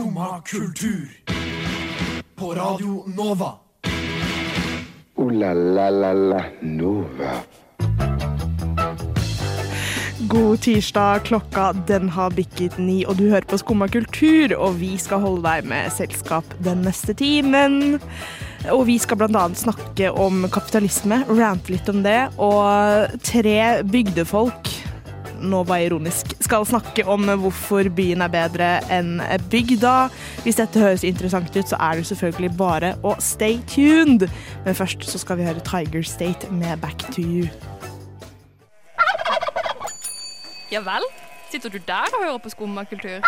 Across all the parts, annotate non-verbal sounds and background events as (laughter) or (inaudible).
Skumma kultur. På Radio Nova. O-la-la-la-la Nova. God tirsdag, klokka den har bikket ni, og du hører på Skumma kultur. Og vi skal holde deg med selskap den neste timen. Og vi skal annet snakke om kapitalisme, rante litt om det. Og tre bygdefolk, nå var ironisk, skal snakke om hvorfor byen er bedre enn bygda. Hvis dette høres interessant ut, så er det selvfølgelig bare å stay tuned. Men først så skal vi høre Tiger State med Back to You. Ja vel? Sitter du der og hører på skummakultur?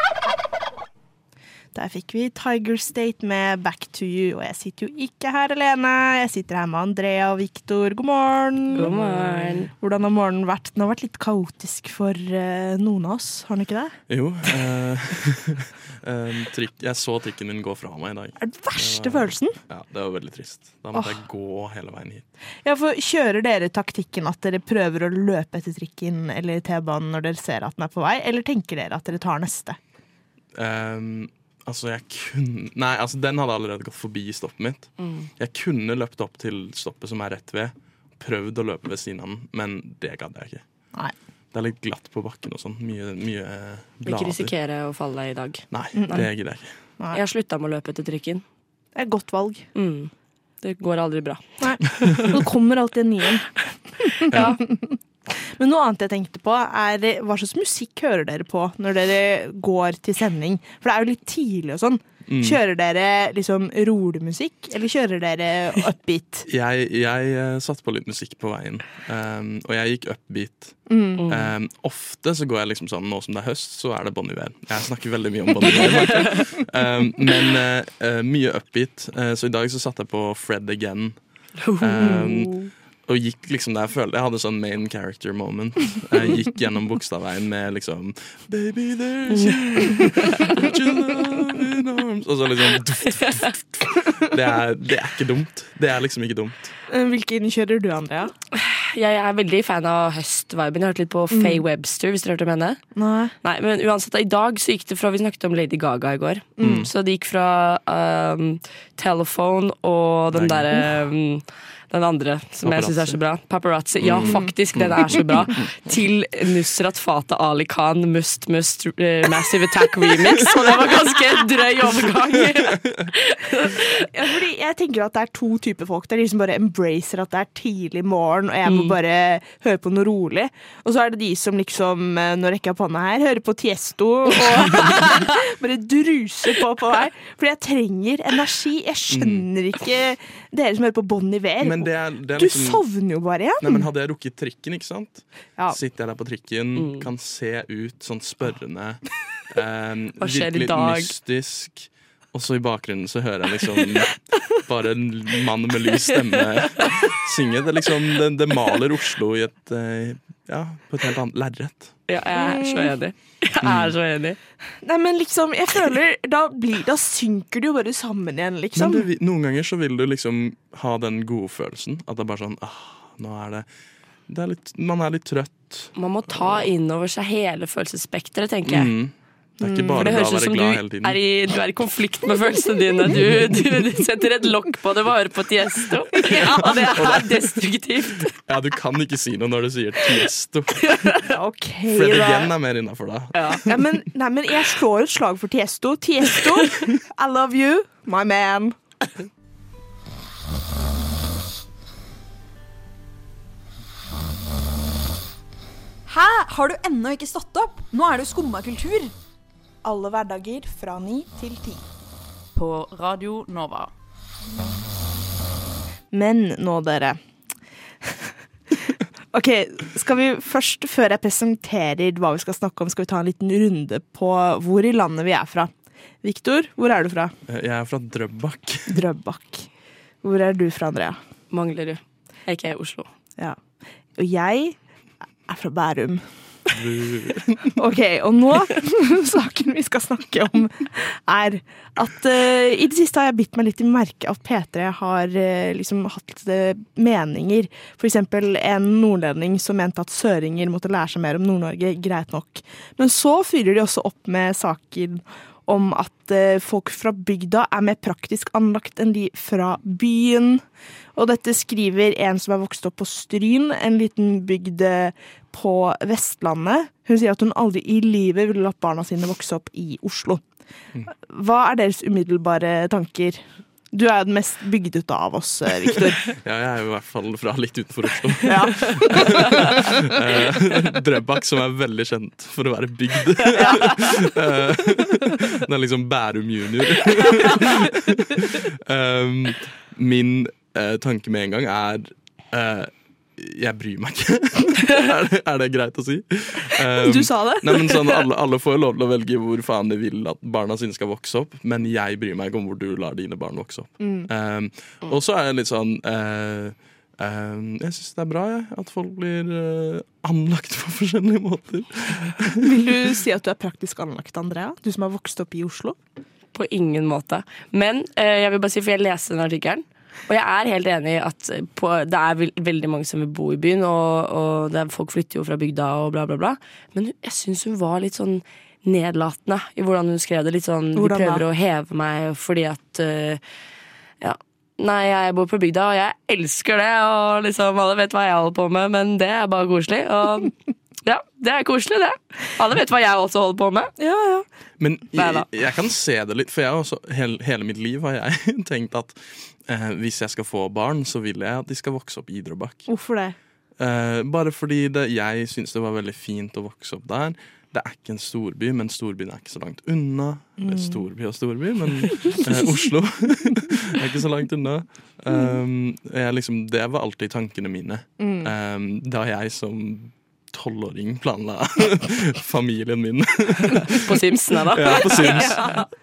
Der fikk vi Tiger State med Back to You, og jeg sitter jo ikke her alene. Jeg sitter her med Andrea og Viktor. God morgen. God morgen. Hvordan har morgenen vært? Den har vært litt kaotisk for uh, noen av oss, har den ikke det? Jo. (laughs) eh, trikk, jeg så trikken din gå fra meg i dag. Er den verste Det var- følelsen? Ja, Det var veldig trist. Da måtte jeg gå hele veien hit. Ja, for Kjører dere taktikken at dere prøver å løpe etter trikken eller T-banen når dere ser at den er på vei, eller tenker dere at dere tar neste? Ehm, altså, jeg kunne Nei, altså, den hadde allerede gått forbi stoppet mitt. Jeg kunne løpt opp til stoppet som er rett ved, prøvd å løpe ved siden av den, men det gadd jeg ikke. Nei. Det er litt glatt på bakken og sånn. Mye, mye blader. Vil ikke risikere å falle i dag. Nei, det gidder jeg ikke. Nei. Jeg har slutta med å løpe etter trikken. Det er et godt valg. Mm. Det går aldri bra. Nei. (laughs) Det kommer alltid en ny en. (laughs) Ja. (laughs) Men noe annet jeg tenkte på, er hva slags musikk hører dere på når dere går til sending? For det er jo litt tidlig og sånn. Mm. Kjører dere liksom rolig musikk, eller kjører dere upbeat? (laughs) Jeg, jeg eh, satte på litt musikk på veien, um, og jeg gikk upbeat. Mm. Um, ofte så går jeg liksom sånn Nå som det er høst, så er det Bon Iver. Jeg snakker veldig mye om Bon Iver. (laughs) um. Ehm, men eh, eh, mye upbeat. uh, så i dag så satte jeg på Fred Again. Ehm, og gikk liksom der jeg følte Jeg hadde sånn main character moment. Jeg gikk gjennom Bogstadveien med liksom Baby, there's you, put your love in arms Og så liksom det er, det er ikke dumt. Det er liksom ikke dumt. Eh, Hvilken kjører du, Andrea? Jeg er veldig fan av høstviben. Jeg har hørt litt på Faye Webster, hvis dere hørte om henne. Nei. Nei, men uansett, I dag så gikk det fra Vi snakket om Lady Gaga i går. Så det gikk fra um, Telephone og den derre um, den andre som jeg syns er så bra. Paparazzi. Ja, Mm. faktisk, den er så bra. (laughs) Til Nusrat Fateh Ali Khan Must Must uh, Massive Attack Remix. (laughs) Og det var ganske drøy overgang. (laughs) Ja, fordi jeg tenker at det er to typer folk. Det er de som bare embracer at det er tidlig morgen, og jeg må Mm. bare høre på noe rolig. Og så er det de som liksom, når nå rekker jeg hånda her, hører på Tiesto og bare druser på på vei. Fordi jeg trenger energi. Jeg skjønner ikke dere som hører på Bon Iver. Men det er, det er Du liksom sovner jo bare igjen. Nei, men Hadde jeg rukket trikken, ikke sant? Ja. sitter jeg der på trikken, kan se ut sånn spørrende. (laughs) Hva skjer virke i dag? mystisk. Og så i bakgrunnen så hører jeg liksom (laughs) bare en mann med lys stemme (laughs) synge. Det, liksom, det, det maler Oslo i et, eh, ja, på et helt annet lerret. Ja, jeg er så enig. Jeg er så enig. Nei, men liksom, jeg føler Da, blir, da synker det jo bare sammen igjen, liksom. Men det, noen ganger så vil du liksom ha den gode følelsen. At det er bare sånn ah, Nå er det, det er litt, Man er litt trøtt. Man må ta inn over seg hele følelsesspekteret, tenker jeg. Mm. Det er ikke bare det høres ut som du er, i, du er i konflikt med følelsene dine. Du, du, du setter et lokk på det bare på Tiesto. (laughs) (laughs) Og det er destruktivt. Ja, Du kan ikke si noe når du sier Tiesto. (laughs) Okay, Fred. Again er mer innafor deg. Ja, men, nei, men jeg slår et slag for Tiesto. Tiesto, I love you, my man. Hæ? Har du ennå ikke stått opp? Nå er det jo skumma kultur. Alle hverdager fra ni til ti. På Radio Nova. Men nå, dere. (laughs) Ok, skal vi først, før jeg presenterer hva vi skal snakke om, skal vi ta en liten runde på hvor i landet vi er fra. Viktor, hvor er du fra? Eh, Jeg er fra Drøbak. (laughs) Drøbak. Hvor er du fra, Andrea? Manglerud. i Oslo. Ja. Og jeg er fra Bærum. (laughs) Ok, og nå (laughs) Saken vi skal snakke om, er at uh, i det siste har jeg bitt meg litt i merke at P3 har uh, liksom hatt uh, meninger. For eksempel en nordlending som mente at søringer måtte lære seg mer om Nord-Norge. Greit nok. Men så fyrer de også opp med saken om at eh, folk fra bygda er mer praktisk anlagt enn de fra byen. Og dette skriver en som er vokst opp på Stryn, en liten bygd eh, på Vestlandet. Hun sier at hun aldri i livet ville latt barna sine vokse opp i Oslo. Hva er deres umiddelbare tanker? Du er den mest bygdete av oss, eh, Viktor. (laughs) Ja, jeg er jo i hvert fall fra litt utenfor Oslo. (laughs) Ja. Eh, Drøbak, som er veldig kjent for å være bygd. (laughs) den er liksom Bærum junior. um, min uh, tanke med en gang er eh, jeg bryr meg ikke. (laughs) er, det, er det greit å si? (laughs) Um, Du sa det. Nei, men sånn, alle, alle får lov til å velge hvor faen de vil at barna sine skal vokse opp, men jeg bryr meg ikke om hvor du lar dine barn vokse opp. Um, og så er det litt sånn uh, um, Jeg syns det er bra jeg, at folk blir uh, anlagt på forskjellige måter. (laughs) Vil du si at du er praktisk anlagt, Andrea? Du som har vokst opp i Oslo? På ingen måte. Men uh, jeg vil bare si, for jeg leste den artikkelen, og jeg er helt enig i at på, det er veldig mange som vil bo i byen, og, og det er, folk flytter jo fra bygda og bla, bla, bla. Men jeg syns hun var litt sånn nedlatende i hvordan hun skrev det. Litt sånn Hvordan da? prøver å heve meg fordi at uh, Ja. Nei, jeg bor på bygda, og jeg elsker det, og liksom alle vet hva jeg holder på med, men det er bare koselig. Og (laughs) ja, det er koselig, det. Alle vet hva jeg også holder på med. Ja, ja. Men jeg, jeg kan se det litt, for jeg også, hele, hele mitt liv har jeg (laughs) tenkt at eh, hvis jeg skal få barn, så vil jeg at de skal vokse opp i Drøbak. Hvorfor det? Eh, bare fordi det, jeg syns det var veldig fint å vokse opp der. Det er ikke en storby, men storbyen er ikke så langt unna. Mm. storby og storby, men eh, Oslo (laughs) er ikke så langt unna. Um, jeg liksom, det var alltid tankene mine um, da jeg som tolvåring planla (laughs) familien min (laughs) På Simsene, da. ja, på Sims.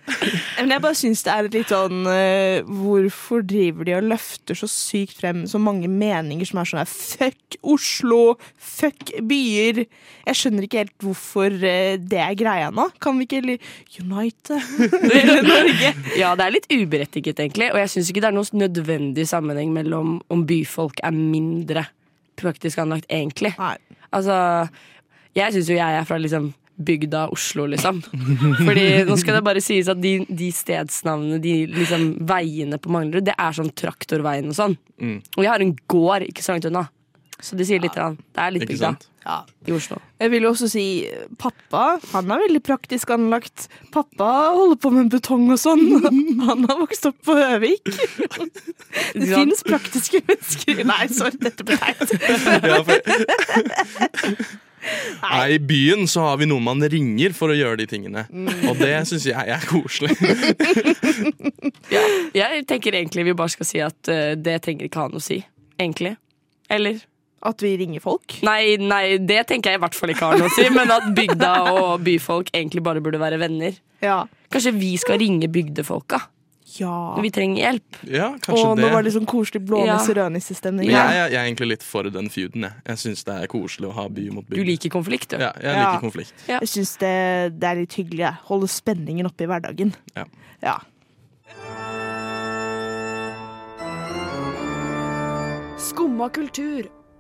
(laughs) Men jeg bare syns det er litt sånn eh, Hvorfor driver de og løfter så sykt frem så mange meninger som er sånn her Fuck Oslo! Fuck byer! Jeg skjønner ikke helt hvorfor eh, det er greia nå. Kan vi ikke unite Norge? Ja, det er litt uberettiget, egentlig. Og jeg syns ikke det er noen nødvendig sammenheng mellom om byfolk er mindre praktisk anlagt, egentlig. Nei. Altså, jeg syns jo jeg er fra liksom bygda Oslo, liksom. (laughs) Fordi nå skal det bare sies at de, de stedsnavnene, de liksom veiene på Manglerud, det er sånn traktorveien og sånn. Mm. Og jeg har en gård ikke så langt unna. Så det sier litt. Ja. Det er litt bygda ja. i Oslo. Jeg vil jo også si pappa. Han er veldig praktisk anlagt. Pappa holder på med betong og sånn. (laughs) Han har vokst opp på Høvik. (laughs) Det finnes praktiske mennesker Nei, sorry, dette ble teit. (laughs) Ja. Nei, I byen så har vi noen man ringer for å gjøre de tingene. Og det syns jeg er koselig. Jeg tenker egentlig vi bare skal si at eh, det trenger ikke ha noe å si. Egentlig. Eller? At vi ringer folk. Nei, nei, det tenker jeg i hvert fall ikke har noe å si. Men at bygda og byfolk egentlig bare burde være venner. Ja. Kanskje vi skal ringe bygdefolka ja. når vi trenger hjelp. Ja, kanskje Og det. nå var det sånn koselig Ja. blånisse-rødnisse-stemning. Ja. jeg, jeg, jeg er egentlig litt for den feuden. Jeg, jeg syns det er koselig å ha by mot by. Du liker konflikt, du. Ja, jeg Ja. liker konflikt. Ja. Jeg syns det, det er litt hyggelig. jeg. Holde spenningen oppe i hverdagen. Ja. Ja. Skumma kultur.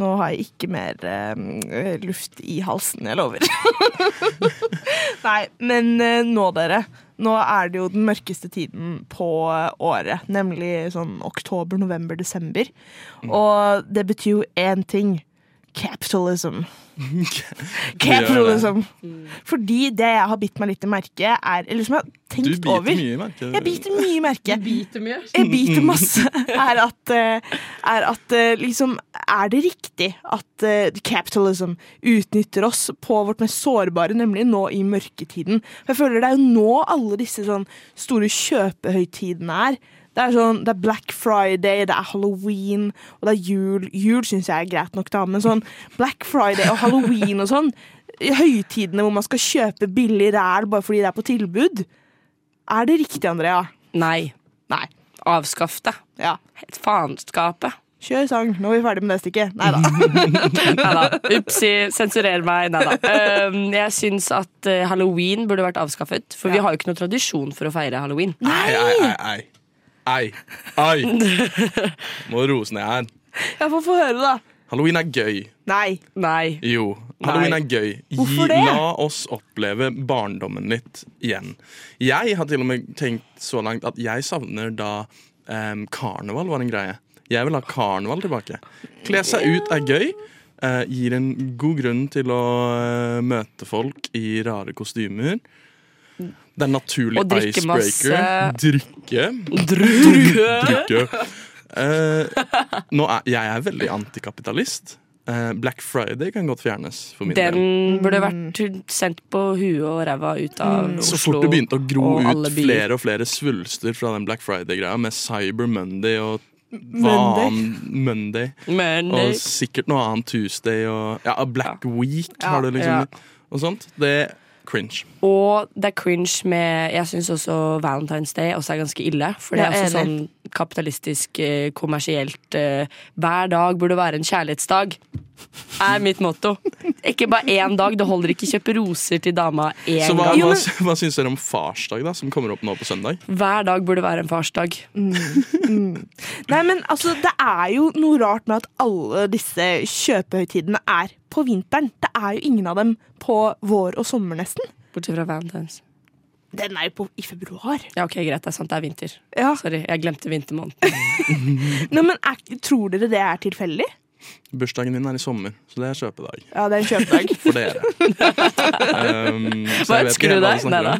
Nå har jeg ikke mer eh, luft i halsen, jeg lover. (laughs) Nei, men eh, nå, dere. Nå er det jo den mørkeste tiden på eh, året. Nemlig sånn oktober, november, desember. Og det betyr jo én ting. Capitalism. (laughs) Capitalism. Fordi det jeg har bitt meg litt i merke, er Eller som jeg har Du tenkt biter over mye i merket. Jeg biter mye i merke. Biter mye. Jeg biter (laughs) masse. Er at, eh, er at eh, liksom Er det riktig at eh, capitalism utnytter oss på vårt mest sårbare, nemlig nå i mørketiden? For jeg føler det er jo nå alle disse sånn store kjøpehøytidene er. Det er sånn, det er Black Friday, det er Halloween, og det er jul. Jul syns jeg er greit nok, da, men sånn Black Friday og Halloween og sånn, høytidene hvor man skal kjøpe billig ræl bare fordi det er på tilbud, er det riktig, Andrea? Nei. Nei. Avskaff det. Ja. Helt faenskapet. Kjør sang. Nå er vi ferdig med det stykket. Nei da. (laughs) Upsi, sensurer meg. Neida. da. jeg syns at eh, halloween burde vært avskaffet. For vi har jo ikke noe tradisjon for å feire halloween. Nei, ei, ei, ei. Ei. Ei. (laughs) Må roe ned her. Jeg får få høre, da. Halloween er gøy. Nei. Nei. Jo. Halloween Nei. er gøy. Gi, Hvorfor det? La oss oppleve barndommen litt igjen. Jeg har til og med tenkt så langt at jeg savner da um, karneval var en greie. Jeg vil ha karneval tilbake. Kle seg ut er gøy. Uh, gir en god grunn til å uh, møte folk i rare kostymer. Det er naturlig Og drikke icebreaker. masse- Drikke. Drukke. (laughs) Drikke. Uh, nå er, jeg er veldig antikapitalist. Uh, Black Friday kan godt fjernes for min del. Den burde vært sendt på huet og ræva ut av Så Oslo. fort det begynte å gro ut flere og flere svulster fra den Black Friday-greia, med Cyber Monday og hva Monday. Monday, og sikkert noe annet Tuesday og ja, Black Week Ja, har du liksom ja. og sånt. Det cringe. Og det er cringe med Jeg syns også Valentine's Day også er ganske ille. For det er også sånn kapitalistisk, eh, kommersielt eh, Hver dag burde være en kjærlighetsdag. Er mitt motto. Ikke bare én dag. Det holder ikke å kjøpe roser til dama én Så hva, gang. hva, hva syns dere om farsdag, da, som kommer opp nå på søndag? Hver dag burde være en farsdag. Nei, men altså, det er jo noe rart med at alle disse kjøpehøytidene er på vinteren. Det er jo ingen av dem på vår og sommer, nesten. Bortsett fra Valentine's. Den er jo på, i februar. Ja, ok, greit. Det er sant, det er vinter. Ja. Sorry, jeg glemte vintermåneden. (laughs) Nå, men er, Tror dere det er tilfeldig? Bursdagen din er i sommer, så det er kjøpedag Ja, det er en kjøpedag. (laughs) for dere. (laughs) Um, så Hva ønsker du deg? Nei da.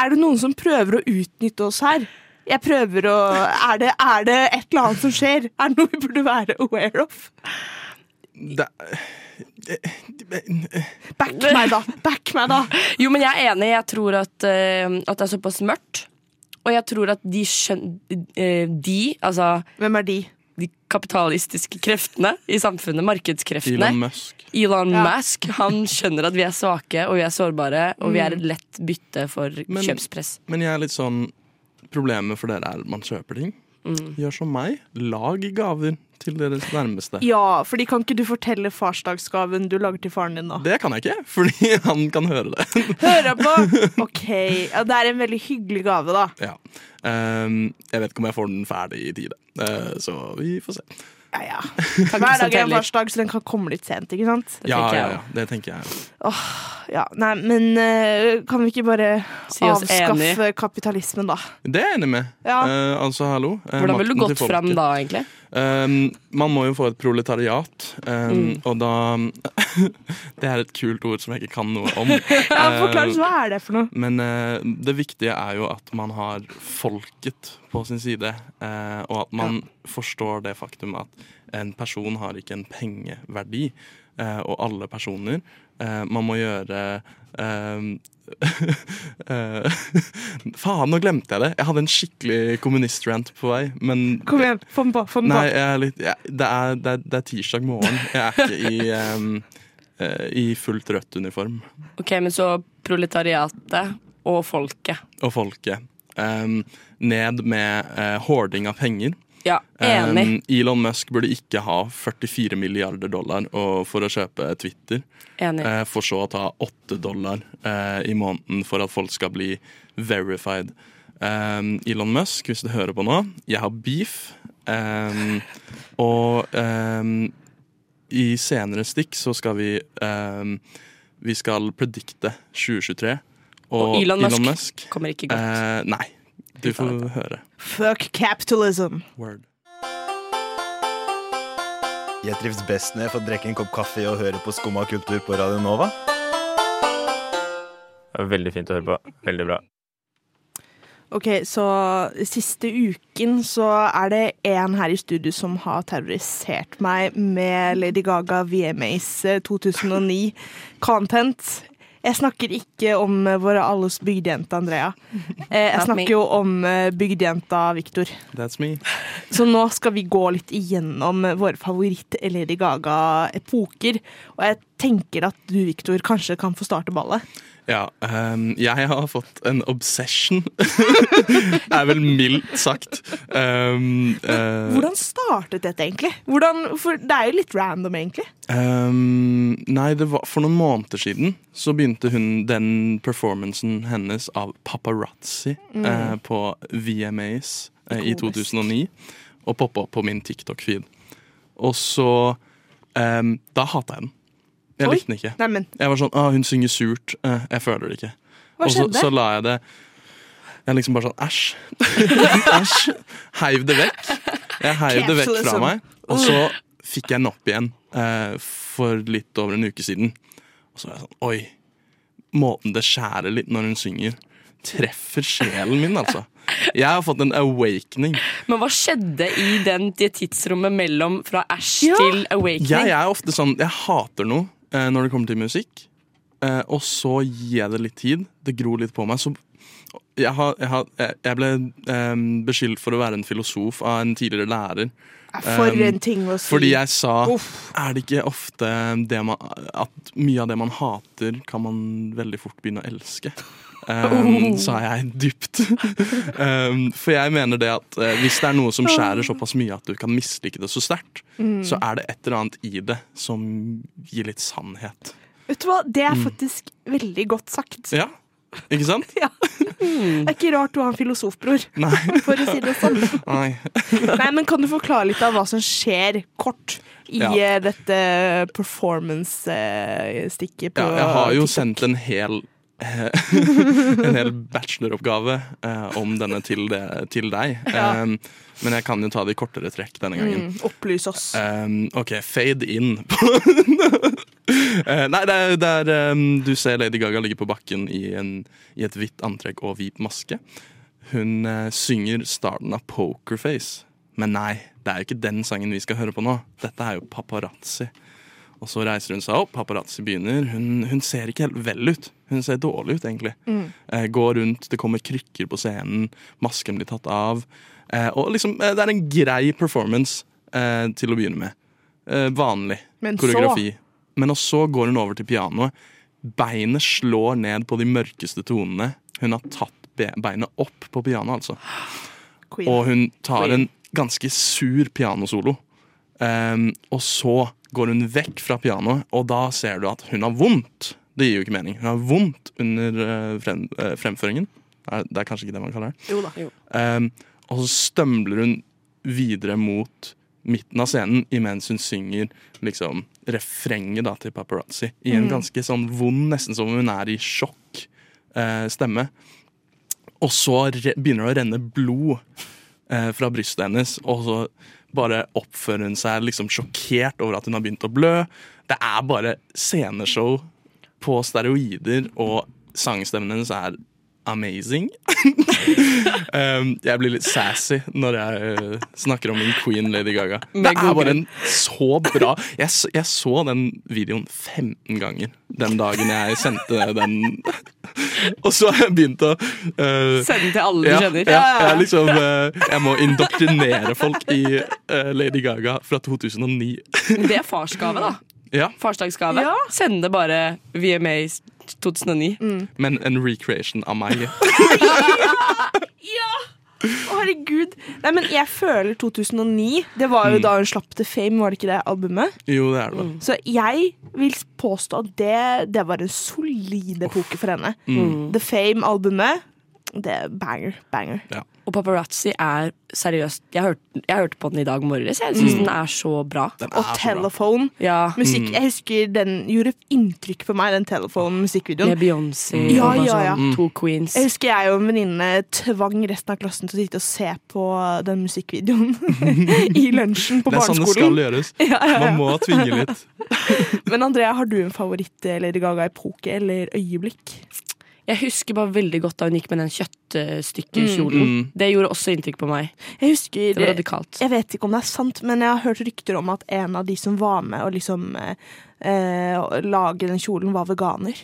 er det noen som prøver å utnytte oss her? Jeg prøver å Er det, er det et eller annet som skjer? Er det noe vi burde være aware of? Det, Back meg, da! Back meg, da! Jo, men jeg er enig. Jeg tror at, uh, at det er såpass mørkt. Og jeg tror at de skjønner De, altså Hvem er de? de kapitalistiske kreftene i samfunnet, markedskreftene Elon Musk. Elon Ja. Musk han skjønner at vi er svake og vi er sårbare, og vi er et lett bytte for Men- kjøpspress. Men jeg er litt sånn Problemet for dere er at man kjøper ting. Mm. Gjør som meg. Lag gaver til deres nærmeste. Ja, fordi kan ikke du fortelle farsdagsgaven du lager til faren din, da? Det kan jeg ikke, fordi (laughs) han kan høre det. Høre på! (laughs) OK. Ja, det er en veldig hyggelig gave, da. Ja. Um, jeg vet ikke om jeg får den ferdig i tide, Uh, så vi får se. Ja, ja. (laughs) Hver dag er en farsdag, så den kan komme litt sent, ikke sant? Det Ja, ja, ja, det tenker jeg. Åh, Ja, Nei, men uh, kan vi ikke bare Si oss avskaffe kapitalismen, da? Det er jeg enig med. Ja. Uh, altså, hallo. uh, Hvordan ville du gått fram da, egentlig? Man må jo få et proletariat, Mm. og da (laughs) Det er et kult ord som jeg ikke kan noe om. (laughs) Ja, Forklar Uh, hva er det for noe? Men det viktige er jo at man har folket på sin side, eh, og at man forstår det faktum at en person har ikke en pengeverdi, eh, og alle personer. eh, man må gjøre eh, (laughs) eh, (laughs) Faen, nå glemte jeg det! Jeg hadde en skikkelig kommunist-rant på vei, men Kom igjen, få den på. Få den Nei, på. jeg er litt, jeg, det, er, det, er, det er tirsdag morgen. Jeg er ikke i, eh, i fullt rødt uniform. Ok, men så proletariatet og folket. og folket. Um, ned med uh, hoarding av penger. Ja, enig. Um, Elon Musk burde ikke ha 44 milliarder dollar for å kjøpe Twitter, enig. uh, for så å ta 8 dollar uh, i måneden for at folk skal bli verified. Um, Elon Musk, hvis du hører på nå, jeg har beef. Um, og i senere stikk så skal vi Vi skal predikte 2023. Og Elon Musk Musk Kommer ikke godt. Uh, nei. Du får høre. Fuck capitalism. Word. Jeg trives best når jeg får drikke en kopp kaffe og høre på Skumma kultur på Radio Nova. Veldig fint å høre på. Veldig bra. Ok, så siste uken så er det en her i studio som har terrorisert meg med Lady Gaga VMAs 2009-content. Jeg snakker ikke om eh, våre alles bygdejente Andrea. Eh, Jeg snakker jo om eh, bygdejenta Victor. That's me. Så nå skal vi gå litt igjennom våre favoritt-Lady Gaga-epoker. Og jeg tenker at du, Victor, kanskje kan få starte ballet. Ja, um, jeg har fått en obsession. (laughs) er vel mildt sagt. Um, uh, Hvordan startet dette egentlig? Hvordan, for det er jo litt random, egentlig. Um, nei, det var for noen måneder siden så begynte hun den performancen hennes av paparazzi Mm. uh, på VMAs uh, i 2009 og poppa opp på min TikTok-feed. Og så Da hata jeg den. Jeg Oi. likte den ikke. Neimen, Jeg var sånn ah, hun synger surt. Eh, jeg føler det ikke. hva Og så, skjedde? så la jeg det Jeg liksom bare sånn æsj. (laughs) æsj. Heiv det vekk. Jeg heiv det vekk fra Capitalism. meg. Og så fikk jeg den opp igjen eh, for litt over en uke siden. Og så var jeg sånn Oi. Måten det skjærer litt når hun synger, treffer sjelen min, altså. Jeg har fått en awakening. Men hva skjedde i den, det tidsrommet mellom fra Æsj Ja. til Awakening? Jeg er ofte sånn Jeg hater noe når det kommer til musikk. Eh, og så gir jeg det litt tid. Det gror litt på meg. Så jeg, har, jeg, har, jeg ble eh, beskyldt for å være en filosof av en tidligere lærer. For en ting å si. Fordi jeg sa Uff. Er det ikke ofte det man, at mye av det man hater, kan man veldig fort begynne å elske? Um, sa jeg dypt. (laughs) um, for jeg mener det at uh, hvis det er noe som skjærer såpass mye at du kan mislike det så sterkt, så er det et eller annet i det som gir litt sannhet. Vet du hva, det er Mm. faktisk veldig godt sagt. Ja, ikke sant? (laughs) Ja. Det er ikke rart du har en filosofbror, (laughs) Nei. for å si det sånn. Nei. Nei, men Kan du forklare litt av hva som skjer, kort, i Ja. eh, dette performance-stikket Ja, jeg har jo TikTok? sendt en hel eh, (laughs) en hel bacheloroppgave eh, om denne til, det, til deg. Ja. Um, men jeg kan jo ta det i kortere trekk denne gangen. Mm, opplys oss. OK, fade in. (laughs) Eh, nei, det er, der Du ser Lady Gaga ligge på bakken i, en, i et hvitt antrekk og hvit maske. Hun eh, synger starten av Pokerface. Men nei, det er jo ikke den sangen vi skal høre på nå. Dette er jo Paparazzi. Og så reiser hun seg opp, paparazzi begynner. Hun, hun ser ikke helt vel ut. Hun ser dårlig ut, egentlig. Eh, går rundt, det kommer krykker på scenen, masken blir tatt av. Eh, og liksom, eh, det er en grei performance eh, til å begynne med. Eh, vanlig Men så- koreografi. Men så går hun over til pianoet. Beinet slår ned på de mørkeste tonene. Hun har tatt be beinet opp på pianoet, altså. Queen. Og hun tar Queen. en ganske sur pianosolo. Um, og så går hun vekk fra pianoet, og da ser du at hun har vondt. Det gir jo ikke mening. Hun har vondt under eh, frem, eh, fremføringen. Det er, det er kanskje ikke det man kaller det. Jo da. Um, og så stømler hun videre mot midten av scenen imens hun synger liksom refrenget da til paparazzi. I en ganske sånn vond, nesten som hun er i sjokk, eh, stemme. Og så begynner det å renne blod eh, fra brystet hennes, og så bare oppfører hun seg liksom sjokkert over at hun har begynt å blø. Det er bare sceneshow på steroider, og sangstemmen hennes er amazing. (laughs) um, jeg blir litt sassy når jeg eh, snakker om min queen Lady Gaga. Det er bare en så bra jeg, jeg så den videoen 15 ganger den dagen jeg sendte den. Og så har jeg begynt å uh, Sende til alle du ja, kjenner. ja, jeg, liksom, uh, jeg må indoktrinere folk i eh, Lady Gaga fra 2009. Men Det er farsgave, da. Ja, Farsdagsgave. Ja. Sende bare VMA 2009. Men en recreation av meg. (laughs) Å, herregud. Nei, men jeg føler 2009. Det var jo Mm. da hun slapp til Fame, var det ikke det albumet? Jo, det er det. Så jeg vil påstå at det, det var en solid epoke for henne. Mm. The Fame-albumet, det er banger. Banger. Og Paparazzi er seriøst Jeg hørte, jeg hørte på den i dag morges. Jeg syns den er så bra. Den er Og så bra. Telephone. Ja, Musikk, Mm. Jeg husker den gjorde inntrykk på meg, den Telephone-musikkvideoen. Med Beyoncé Ja, og bare ja, ja. sånn to queens. Jeg husker jeg og en venninne tvang resten av klassen til å sitte og se på den musikkvideoen (laughs) i lunsjen på barneskolen. Det er sånn det skal gjøres. Ja, (laughs) ja, ja. Man må tvinge litt. (laughs) Men Andrea, har du en favoritt Lady Gaga-epoke eller øyeblikk? Jeg husker bare veldig godt da hun gikk med den kjøttstykkekjolen. Mm. Det gjorde også inntrykk på meg. Jeg husker Det var radikalt. Jeg vet ikke om det er sant, men jeg har hørt rykter om at en av de som var med å liksom eh, eh, lage den kjolen, var veganer.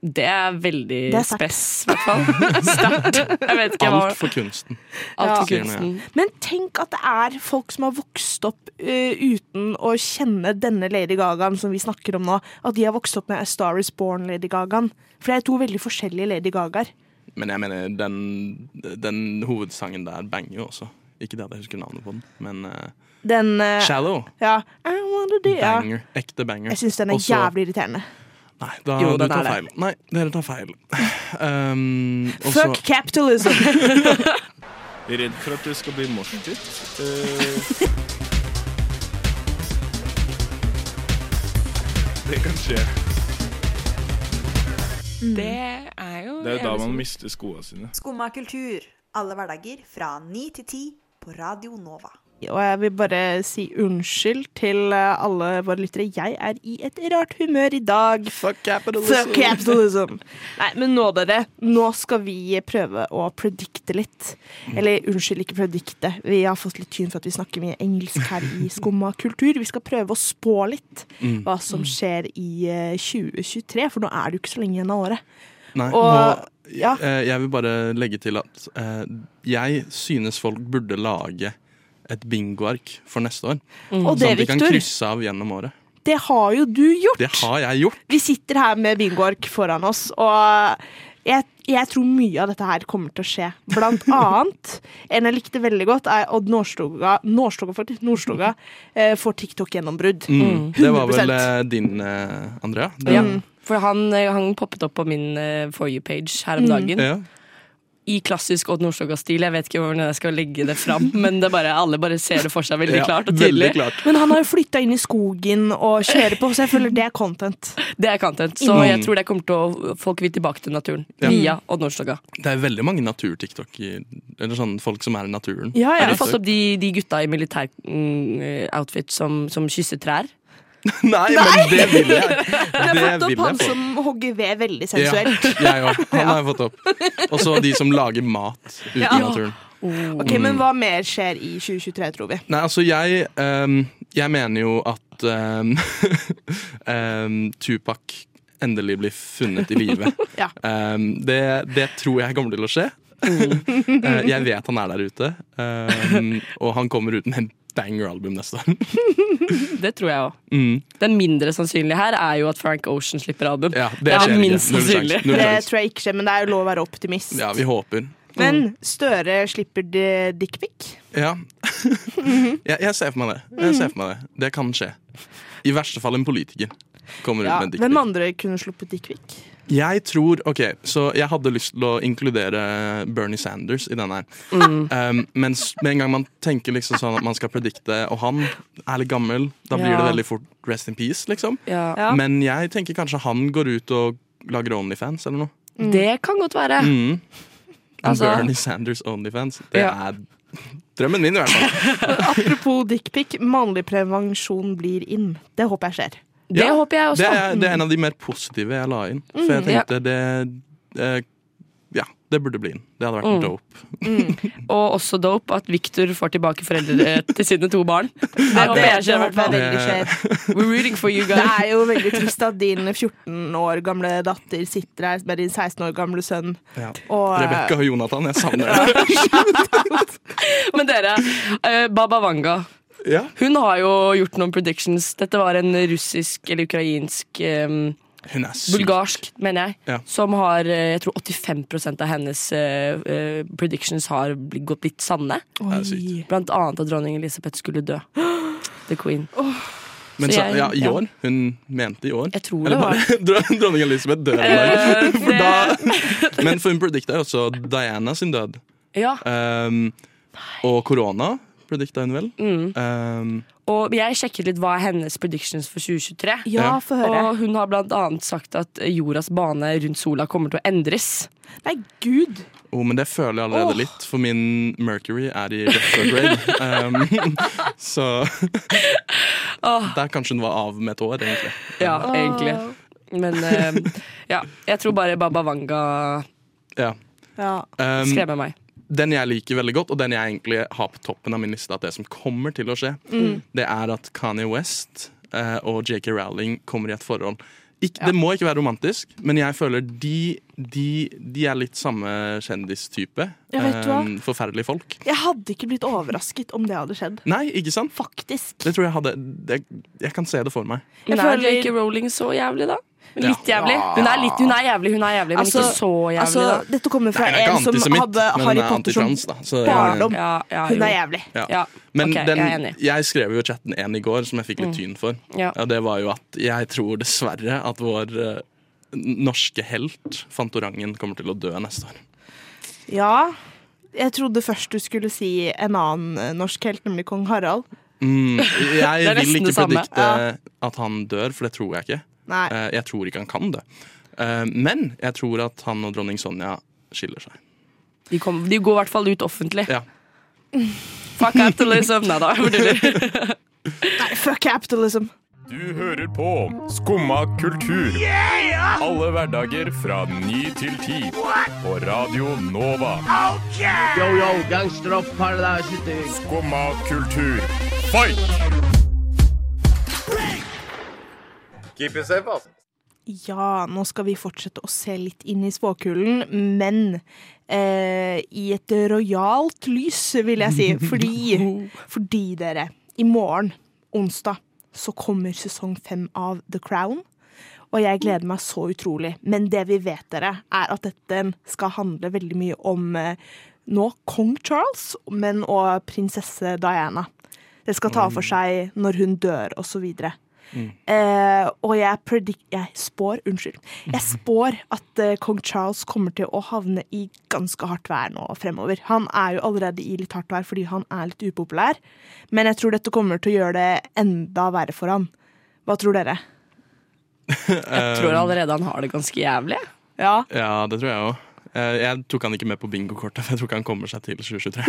Det er veldig Det er spess, i hvert fall. (laughs) Sterkt. Alt for kunsten. Alt for Ja. kunsten. Men tenk at det er folk som har vokst opp uh, uten å kjenne denne Lady Gagaen som vi snakker om nå. At de har vokst opp med A Star Is Born-Lady Gagaen. For det er to veldig forskjellige Lady Gagaer. Men jeg mener, den, den hovedsangen der banger jo også. Ikke det at jeg husker navnet på den, men uh, Den uh, Shallow. Ja. I wanna do- ja. Banger. Ekte banger. Jeg syns den er Også- jævlig irriterende. Nei, da, Jo, du tar feil. Nei, dere tar feil. Um, Fuck capitalism! Redd for at det skal bli morsomt. Uh, det kan skje. Det er jo Det er jo da man mister skoene sine. Skumma kultur. Alle hverdager fra ni til ti på Radio Nova. Og jeg vil bare si unnskyld til eh, alle våre lyttere. Jeg er i et rart humør i dag. Fuck capitalism. Fuck capitalism. (laughs) Nei, men nå, dere. Nå skal vi prøve å predikte litt. Eller unnskyld, ikke predikte. Vi har fått litt tyn for at vi snakker mye engelsk her i (laughs) Skumma kultur. Vi skal prøve å spå litt Mm. hva som skjer i eh, 2023, for nå er det jo ikke så lenge igjen av året. Nei, Og- nå, ja. eh, jeg vil bare legge til at eh, jeg synes folk burde lage et bingoark for neste år. Og det, sånn at de kan Victor, krysse av gjennom året. det har jo du gjort. Det har jeg gjort. Vi sitter her med bingoark foran oss, og jeg, jeg tror mye av dette her kommer til å skje. Blant (laughs) annet, en jeg likte veldig godt, er Odd Nordstoga, Nordstoga for, Nordstoga eh, får TikTok-gjennombrudd. Mm. Det var vel eh, din, eh, Andrea? Ja, for han, eh, han poppet opp på min eh, For you-page her om dagen. Ja. I klassisk Odd Nordstoga-stil. Jeg vet ikke hvordan jeg skal legge det fram, (laughs) men det bare, alle bare ser det for seg veldig Ja, klart og tydelig. klart. Men han har jo flytta inn i skogen og kjører på, så jeg føler det er content. (laughs) Det er content, så Mm. jeg tror det kommer til å Folk vil tilbake til naturen Ja. via Odd Nordstoga. Det er veldig mange natur-tiktok Eller sånn folk som er i naturen. Ja, jeg har det fått opp de, de gutta i militær-outfit som, som kysser trær. (laughs) Nei, men det vil jeg! (laughs) Jeg har fått opp han som hogger ved veldig sensuelt. Ja, jeg òg. Han har jeg fått opp. (laughs) Og så de som lager mat ute i naturen. Ok, Men hva mer skjer i 2023, tror vi? Nei, altså jeg um, Jeg mener jo at um, um, Tupac endelig blir funnet i live. Ja. Det, det tror jeg kommer til å skje. Eh, jeg vet han er der ute, og han kommer ut med en banger-album neste år. (laughs) Det tror jeg òg. Mm. Den mindre sannsynlige her er jo at Frank Ocean slipper album. Ja, det det er minst sannsynlig. Det tror jeg ikke skjer, men det er jo lov å være optimist. Ja, vi håper. Men Støre slipper di- dickpic. Ja. (laughs) jeg, jeg ser for meg det. Jeg ser for meg det. Det kan skje. I verste fall en politiker kommer ut med dickpic. Hvem andre kunne sluppet dickpic? Jeg tror Ok, så jeg hadde lyst til å inkludere Bernie Sanders i den her. Mm. Um, men med en gang man tenker liksom sånn at man skal predikte, og han er litt gammel, da blir Ja. det veldig fort rest in peace, liksom. Ja. Ja. Men jeg tenker kanskje han går ut og lager Onlyfans eller noe. Det kan godt være. Mm. Altså- Bernie Sanders Onlyfans. Det Ja. er drømmen min, i hvert fall. (laughs) Apropos dickpic, mannlig prevensjon blir inn. Det håper jeg skjer. Det Ja, håper jeg også. Det er, det er en av de mer positive jeg la inn. For jeg Mm, ja. tenkte det eh, Ja, det burde bli inn. Det hadde vært Mm. dope. Og også dope at Victor får tilbake foreldre (laughs) til sine to barn. Det håper jeg skjer. i hvert fall. We're rooting for you Det er jo veldig trist at din 14 år gamle datter sitter her med din 16 år gamle sønn. Ja. Og, Rebekka og Jonathan, jeg savner (laughs) det. (laughs) Men dere, eh, Baba Vanga. Ja. Hun har jo gjort noen predictions. Dette var en russisk eller ukrainsk um, Hun er syk. Bulgarsk, mener jeg. Ja. Som har eh, Jeg tror 85% av hennes eh, predictions har blitt, gått blitt sanne. Blant annet at dronning Elisabeth skulle dø. (gasps) The Queen. Men Så jeg- ja, i ja. år. Hun mente i år. Jeg tror Eller det var (laughs) bare dronning Elisabeth dør i dag. (laughs) For da, men for hun predikta jo også Diana sin død. Ja. Um, og korona predikta hun vel. Mm. Um, Og jeg sjekket litt hva er hennes predictions for 2023. Ja, for høre. Og hun har blant annet sagt at jordas bane rundt sola kommer til å endres. Nei, gud! oh, men det føler jeg allerede oh. litt, for min Mercury er i retrograde. Um, (laughs) (laughs) så Åh, der kanskje hun var av med et år, egentlig. ja, egentlig. Men um, ja, jeg tror bare Baba Vanga Ja. Ja. Um, skremmer meg. Den jeg liker veldig godt, og den jeg egentlig har på toppen av min liste, at det som kommer til å skje, Mm. det er at Kanye West eh, og JK Rowling kommer i et forhold. Ikke, Det må ikke være romantisk, men jeg føler de, de, de er litt samme kjendistype. Ja? Eh, forferdelige folk. Jeg hadde ikke blitt overrasket om det hadde skjedd. Nei, ikke sant? Faktisk. Det tror jeg hadde det, Jeg kan se det for meg. Jeg er føler- J.K. Rowling så jævlig, da? Litt jævlig. Hun er, litt, hun er jævlig, hun er jævlig, men Altså- ikke så jævlig, Altså, dette kommer fra Nei, en som hadde Harry er Potter som da. Så, barndom. Ja, ja, Hun er jævlig. Ja. Ja, Men okay, den, jeg jeg skrev jo chatten en i går som jeg fikk litt tyn for. Ja. Og det var jo at jeg tror dessverre at vår uh, norske helt, Fantorangen, kommer til å dø neste år. Ja. Jeg trodde først du skulle si en annen eh, norsk helt, nemlig kong Harald. Mm, jeg (laughs) vil ikke predikte at han dør, for det tror jeg ikke. Nei. Eh, Jeg tror ikke han kan det. Eh, Men jeg tror at han og dronning Sonja skiller seg. De, kom, de går i hvert fall ut offentlig. Ja. Fuck capitalism. Nei da. (laughs) Nei, fuck capitalism. Du hører på Skumma kultur. Alle hverdager fra ny til ti. På Radio Nova. Yo, yo, gangsteropp, paradise, Skumma kultur, fight! Keep it safe, altså. Ja, nå skal vi fortsette å se litt inn i spåkulen, men eh, i et rojalt lys, vil jeg si. (laughs) Fordi, fordi dere, i morgen, onsdag, så kommer sesong fem av The Crown. Og jeg gleder meg så utrolig. Men det vi vet, dere, er at dette skal handle veldig mye om eh, nå kong Charles, men og prinsesse Diana. Det skal ta for seg når hun dør, og så videre. Eh, og jeg, predict, jeg spår Unnskyld. Jeg spår at eh, kong Charles kommer til å havne i ganske hardt vær nå fremover. Han er jo allerede i litt hardt vær fordi han er litt upopulær. Men jeg tror dette kommer til å gjøre det enda verre for han. Hva tror dere? (laughs) Jeg tror allerede han har det ganske jævlig. Ja. Ja, det tror jeg òg. Jeg tok han ikke med på bingokortet, for jeg tror ikke han kommer seg til 2023. (laughs)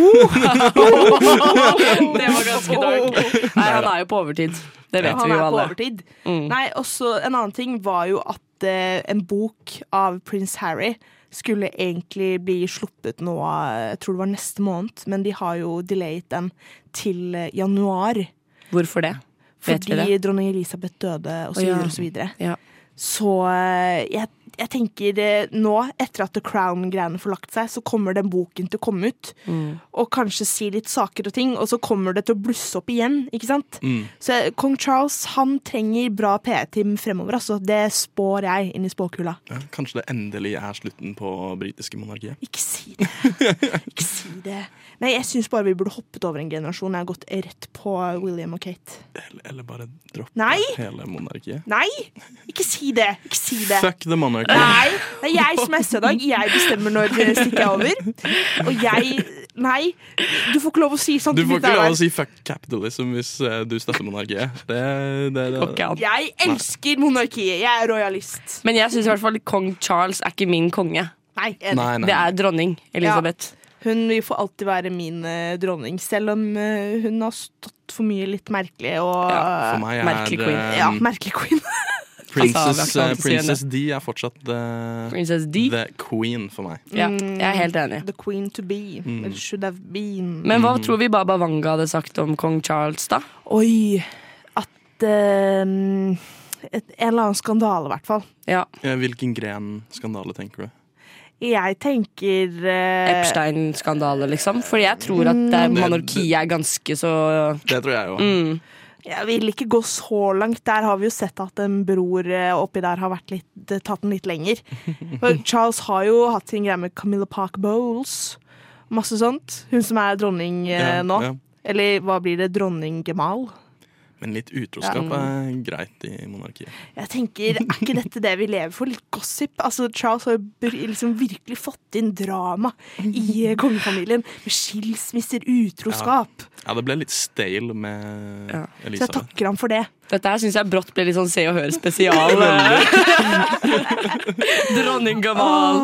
Det var (laughs) ganske dark. Nei, han er jo på overtid. Det vet ja, vi jo alle. Mm. Nei, også En annen ting var jo at eh, en bok av prins Harry skulle egentlig bli sluppet nå, eh, jeg tror det var neste måned, men de har jo delayet den til eh, januar. Hvorfor det? Vet vi Fordi det? dronning Elisabeth døde, og så videre og så videre. Ja. Så eh, jeg, jeg tenker eh, nå, etter at The Crown-greiene får lagt seg, så kommer den boken til å komme ut. Mm. Og kanskje si litt saker og ting, og så kommer det til å blusse opp igjen. ikke sant? Mm. Så eh, kong Charles han trenger bra PR-team fremover. altså. Det spår jeg inn i spåkula. Ja, kanskje det endelig er slutten på britiske monarkiet. Ikke si det. Ikke si det. Nei, jeg syns bare vi burde hoppet over en generasjon. Jeg har gått rett på William og Kate. Eller, eller bare droppe Nei! hele monarkiet. Nei! Ikke si det! Ikke si det. Fuck the monarchy. Nei, det er jeg som er SV i dag. Jeg bestemmer når det stikker over. Og jeg Nei, du får ikke lov å si sånt. Du får ikke lov å si fuck capitalism hvis eh, du støtter monarkiet. Det, det, det. Jeg elsker monarkiet. Jeg er rojalist. Men jeg syns i hvert fall kong Charles er ikke min konge. Nei. Nei, nei. Det er dronning Elisabeth. Hun vil for alltid være min eh, dronning, selv om eh, hun har stått for mye litt merkelig og For meg er Merkelig queen. eh, Ja, merkelig queen. (laughs) Princess, Altså, eh, enn Princess D er fortsatt the, D. the queen for meg. Ja, jeg er helt enig. The queen to be. Mm. It should have been. Men hva tror vi Baba Wanga hadde sagt om kong Charles, da? Oi, at uh, et, En eller annen skandale, i hvert fall. Ja, Eh, Hvilken gren skandale tenker du? Jeg tenker uh, Epstein-skandale, liksom. Fordi jeg tror at det, Mm. monarkiet er ganske så Det tror jeg òg. mm. Jeg vil ikke gå så langt. Der har vi jo sett at en bror eh, oppi der har vært litt, eh, tatt den litt lenger. (laughs) For Charles har jo hatt sin greie med Camilla Park Bowles. Masse sånt. Hun som er dronning uh, Ja, nå. ja. Eller hva blir det? Dronning Gemal? Men litt utroskap er greit i monarkiet. Jeg tenker, Er ikke dette det vi lever for? Litt gossip? Altså, Charles har liksom virkelig fått inn drama i eh, (laughs) kongefamilien. Med skilsmisser, utroskap. Ja, det ble litt stale med Ja. Så jeg takker ham for det. Dette her syns jeg brått ble litt sånn Se og Hør spesial. (laughs) Dronning Gamal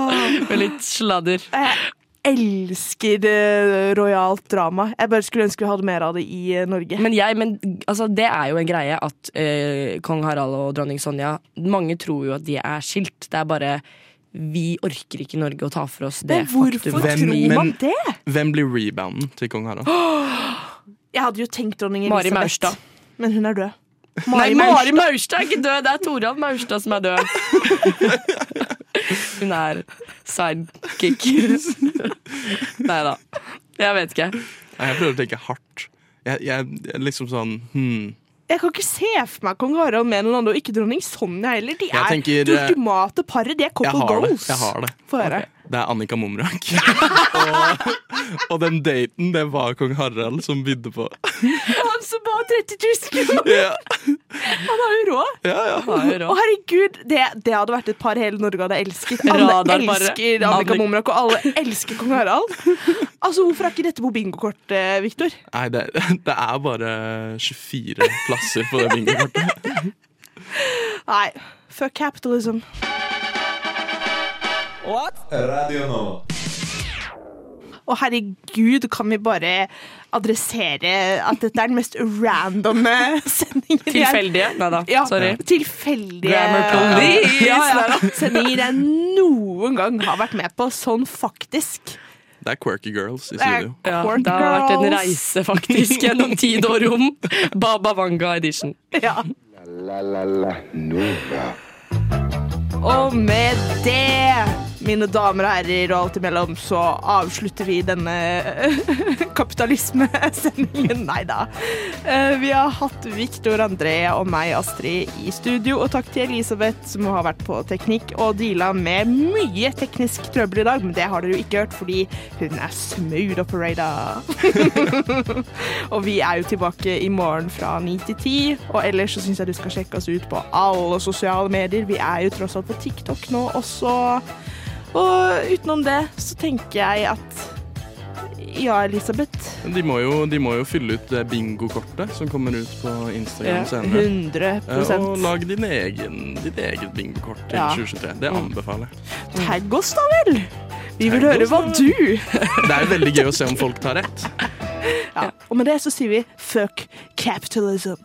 med litt sladder. Elsker eh, rojalt drama. Jeg bare skulle ønske vi hadde mer av det i eh, Norge. Men, jeg, men altså, det er jo en greie at uh, kong Harald og dronning Sonja Mange tror jo at de er skilt. Det er bare vi orker ikke i Norge å ta for oss det Men hvorfor faktum. Hvem- tror men- man det? Hvem blir rebounden til kong Harald? (gasps) Jeg hadde jo tenkt dronning Mari Elisabeth, Maurstad. men hun er død. Nei, Mari Maurstad er ikke død, det er Torald Maurstad som er død. (laughs) Hun er sidekick. (laughs) Nei da. Jeg vet ikke. Nei, Jeg prøver å tenke hardt. Jeg, jeg, jeg liksom sånn hmm. Jeg kan ikke se for meg kong Harald med noen andre, og ikke dronning Sonja heller. De er tenker, det eh, ultimate paret. De er couple har det. goals. Jeg har det. Få høre. Det er Annika Mumrak. (laughs) og, og den daten, det var kong Harald som bydde på. (laughs) Som ba 30 000 kroner! Ja. Han har jo råd. Ja, ja. har. Å, herregud, det, det hadde vært et par hele Norge hadde elsket. Alle Radar elsker Annika Momrak, og alle elsker kong Harald. (laughs) Altså, Hvorfor er ikke dette på bingokortet, Victor? Nei, det, det er bare 24 plasser på det bingokortet. Nei, fuck capitalism. What? Radio nå. Å herregud, kan vi bare adressere at dette er den mest randomme (laughs) sendingen Tilfeldige? Nei da, Ja, sorry. Tilfeldige Grammar police. Ja, ja. Sendinger jeg noen gang har vært med på, sånn faktisk. Det er Quirky Girls i Det studio. Ja, det har vært en reise, faktisk, gjennom tid og rom. (laughs) Baba Vanga edition. Ja. La la la Nova. Og med det, mine damer og herrer og alt imellom, så avslutter vi denne (laughs) kapitalismesendingen. Nei da. Eh, Vi har hatt Victor André og meg, Astrid, i studio. Og takk til Elisabeth, som har vært på teknikk og deala med mye teknisk trøbbel i dag. Men det har dere jo ikke hørt, fordi hun er smooth operator. (laughs) og vi er jo tilbake i morgen fra ni til ti. Og ellers så syns jeg du skal sjekke oss ut på alle sosiale medier. Vi er jo tross alt på TikTok nå også. Og utenom det så tenker jeg at ja, Elisabeth. De må, jo, de må jo fylle ut bingokortet som kommer ut på Instagram Ja, senere. 100%. Eh, Og lag din egen, ditt eget bingokort til Ja. 2023. Det anbefaler jeg. Tagg oss, da vel! Vi vil høre hva du (laughs) Det er jo veldig gøy å se om folk tar rett. ja. Og med det så sier vi fuck capitalism.